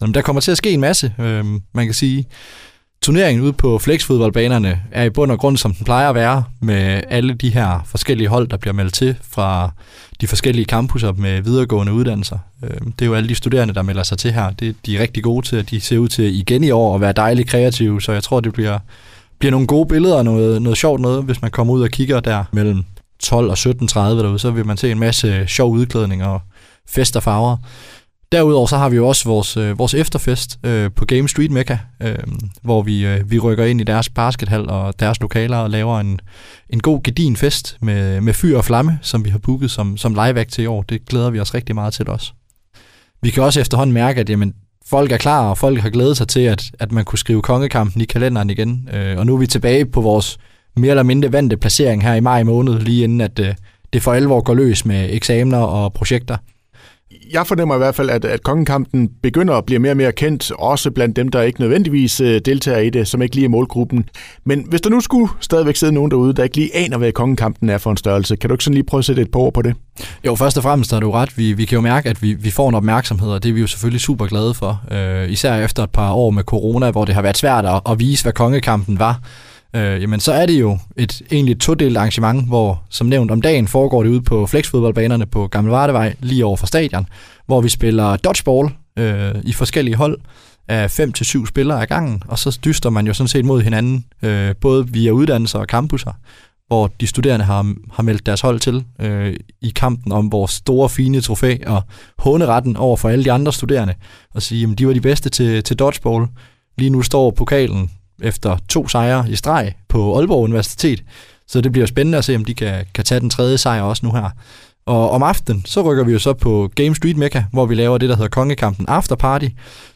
Jamen, der kommer til at ske en masse. Øh, man kan sige, turneringen ude på flexfodboldbanerne er i bund og grund, som den plejer at være, med alle de her forskellige hold, der bliver meldt til fra de forskellige campuser med videregående uddannelser. Øh, det er jo alle de studerende, der melder sig til her. Det, de er rigtig gode til, at de ser ud til igen i år at være dejligt kreative, så jeg tror, det bliver, bliver nogle gode billeder og noget, noget sjovt noget, hvis man kommer ud og kigger der mellem 12 og 17.30 derude, så vil man se en masse sjov udklædning og fest og farver. Derudover så har vi jo også vores, øh, vores efterfest øh, på Game Street Mecca, øh, hvor vi, øh, vi rykker ind i deres baskethal og deres lokaler og laver en, en god gedin fest med, med fyr og flamme, som vi har booket som, som live til i år. Det glæder vi os rigtig meget til også. Vi kan også efterhånden mærke, at jamen, folk er klar, og folk har glædet sig til, at, at man kunne skrive kongekampen i kalenderen igen. Øh, og nu er vi tilbage på vores mere eller mindre vante placering her i maj måned, lige inden at øh, det for alvor går løs med eksamener og projekter jeg fornemmer i hvert fald, at, at kongekampen begynder at blive mere og mere kendt, også blandt dem, der ikke nødvendigvis øh, deltager i det, som ikke lige er målgruppen. Men hvis der nu skulle stadigvæk sidde nogen derude, der ikke lige aner, hvad kongekampen er for en størrelse, kan du ikke sådan lige prøve at sætte et par ord på det? Jo, først og fremmest har du ret. Vi, vi kan jo mærke, at vi, vi får en opmærksomhed, og det er vi jo selvfølgelig super glade for. Øh, især efter et par år med corona, hvor det har været svært at, at vise, hvad kongekampen var øh, jamen så er det jo et egentlig todelt arrangement, hvor som nævnt om dagen foregår det ude på flexfodboldbanerne på Gamle Vardevej, lige over for stadion, hvor vi spiller dodgeball øh, i forskellige hold af 5 til syv spillere ad gangen, og så dyster man jo sådan set mod hinanden, øh, både via uddannelser og campusser, hvor de studerende har, har meldt deres hold til øh, i kampen om vores store, fine trofæ og håneretten over for alle de andre studerende, og sige, at de var de bedste til, til dodgeball. Lige nu står pokalen efter to sejre i streg på Aalborg Universitet. Så det bliver spændende at se, om de kan, kan tage den tredje sejr også nu her. Og om aftenen, så rykker vi jo så på Game Street Mecca, hvor vi laver det, der hedder Kongekampen After Party,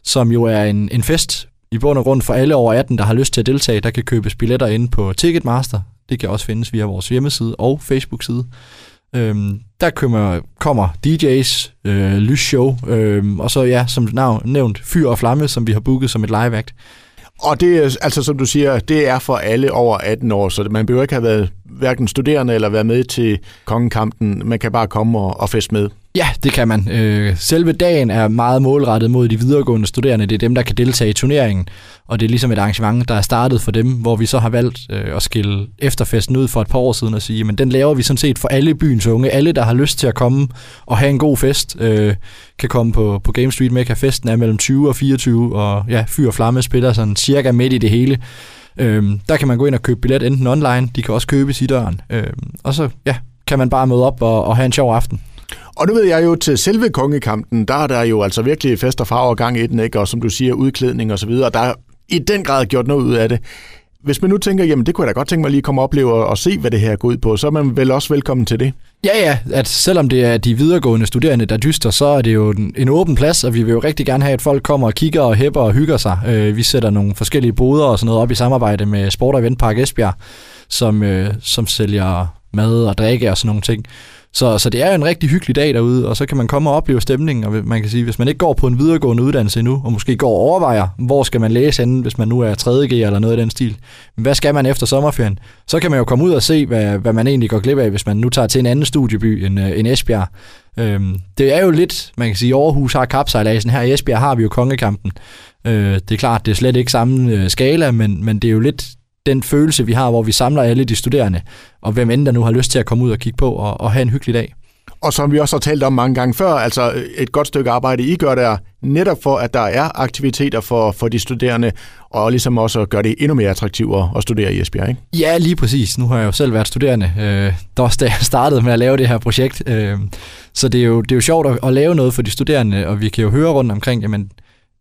som jo er en, en fest i bund og grund for alle over 18, der har lyst til at deltage. Der kan købes billetter inde på Ticketmaster. Det kan også findes via vores hjemmeside og Facebook-side. Øhm, der kommer, kommer DJ's, øh, lysshow, øh, og så ja, som navn, nævnt, Fyr og Flamme, som vi har booket som et live act. Og det er, altså som du siger, det er for alle over 18 år, så man behøver ikke have været hverken studerende eller være med til kongekampen. Man kan bare komme og, og feste med. Ja, det kan man. Øh, selve dagen er meget målrettet mod de videregående studerende. Det er dem, der kan deltage i turneringen. Og det er ligesom et arrangement, der er startet for dem, hvor vi så har valgt øh, at skille efterfesten ud for et par år siden og sige, men den laver vi sådan set for alle byens unge. Alle, der har lyst til at komme og have en god fest, øh, kan komme på, på Game Street Mecca. Festen er mellem 20 og 24, og ja, Fyr og Flamme spiller sådan cirka midt i det hele. Øhm, der kan man gå ind og købe billet enten online, de kan også købes i døren. Øhm, og så ja, kan man bare møde op og, og have en sjov aften. Og nu ved jeg jo, til selve kongekampen, der er der jo altså virkelig fest og farver gang i den, ikke? og som du siger, udklædning og så videre. Der er i den grad gjort noget ud af det. Hvis man nu tænker, jamen det kunne jeg da godt tænke mig lige at komme og opleve og, og se, hvad det her går ud på, så er man vel også velkommen til det. Ja, ja, at selvom det er de videregående studerende, der dyster, så er det jo en, en åben plads, og vi vil jo rigtig gerne have, at folk kommer og kigger og hæpper og hygger sig. Øh, vi sætter nogle forskellige boder og sådan noget op i samarbejde med Sport og Eventpark Esbjerg, som, øh, som sælger mad og drikke og sådan nogle ting. Så, så det er jo en rigtig hyggelig dag derude, og så kan man komme og opleve stemningen, og man kan sige, hvis man ikke går på en videregående uddannelse endnu, og måske går og overvejer, hvor skal man læse henne, hvis man nu er 3.G eller noget i den stil, men hvad skal man efter sommerferien? Så kan man jo komme ud og se, hvad, hvad man egentlig går glip af, hvis man nu tager til en anden studieby end, øh, end Esbjerg. Øhm, det er jo lidt, man kan sige, Aarhus har kapsejladsen, her i Esbjerg har vi jo kongekampen. Øh, det er klart, det er slet ikke samme øh, skala, men, men det er jo lidt den følelse, vi har, hvor vi samler alle de studerende, og hvem end der nu har lyst til at komme ud og kigge på og, og have en hyggelig dag. Og som vi også har talt om mange gange før, altså et godt stykke arbejde, I gør der netop for, at der er aktiviteter for, for de studerende, og ligesom også gør det endnu mere attraktivt at studere i Esbjerg, ikke? Ja, lige præcis. Nu har jeg jo selv været studerende, øh, der også da jeg startede med at lave det her projekt. Øh, så det er, jo, det er jo sjovt at, at lave noget for de studerende, og vi kan jo høre rundt omkring, jamen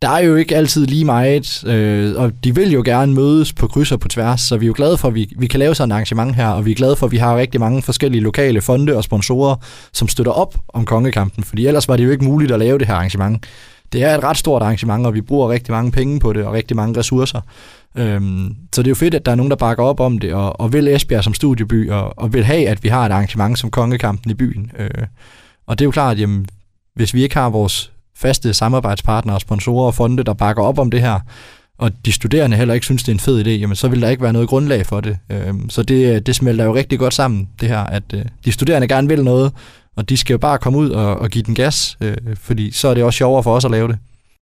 der er jo ikke altid lige meget, øh, og de vil jo gerne mødes på kryds og på tværs, så vi er jo glade for, at vi, vi kan lave sådan et arrangement her, og vi er glade for, at vi har rigtig mange forskellige lokale fonde og sponsorer, som støtter op om kongekampen, fordi ellers var det jo ikke muligt at lave det her arrangement. Det er et ret stort arrangement, og vi bruger rigtig mange penge på det, og rigtig mange ressourcer. Øhm, så det er jo fedt, at der er nogen, der bakker op om det, og, og vil Esbjerg som studieby, og, og vil have, at vi har et arrangement som kongekampen i byen. Øh, og det er jo klart, at jamen, hvis vi ikke har vores faste samarbejdspartnere og sponsorer og fonde, der bakker op om det her, og de studerende heller ikke synes, det er en fed idé, jamen så vil der ikke være noget grundlag for det. Øhm, så det, det smelter jo rigtig godt sammen, det her, at øh, de studerende gerne vil noget, og de skal jo bare komme ud og, og give den gas, øh, fordi så er det også sjovere for os at lave det.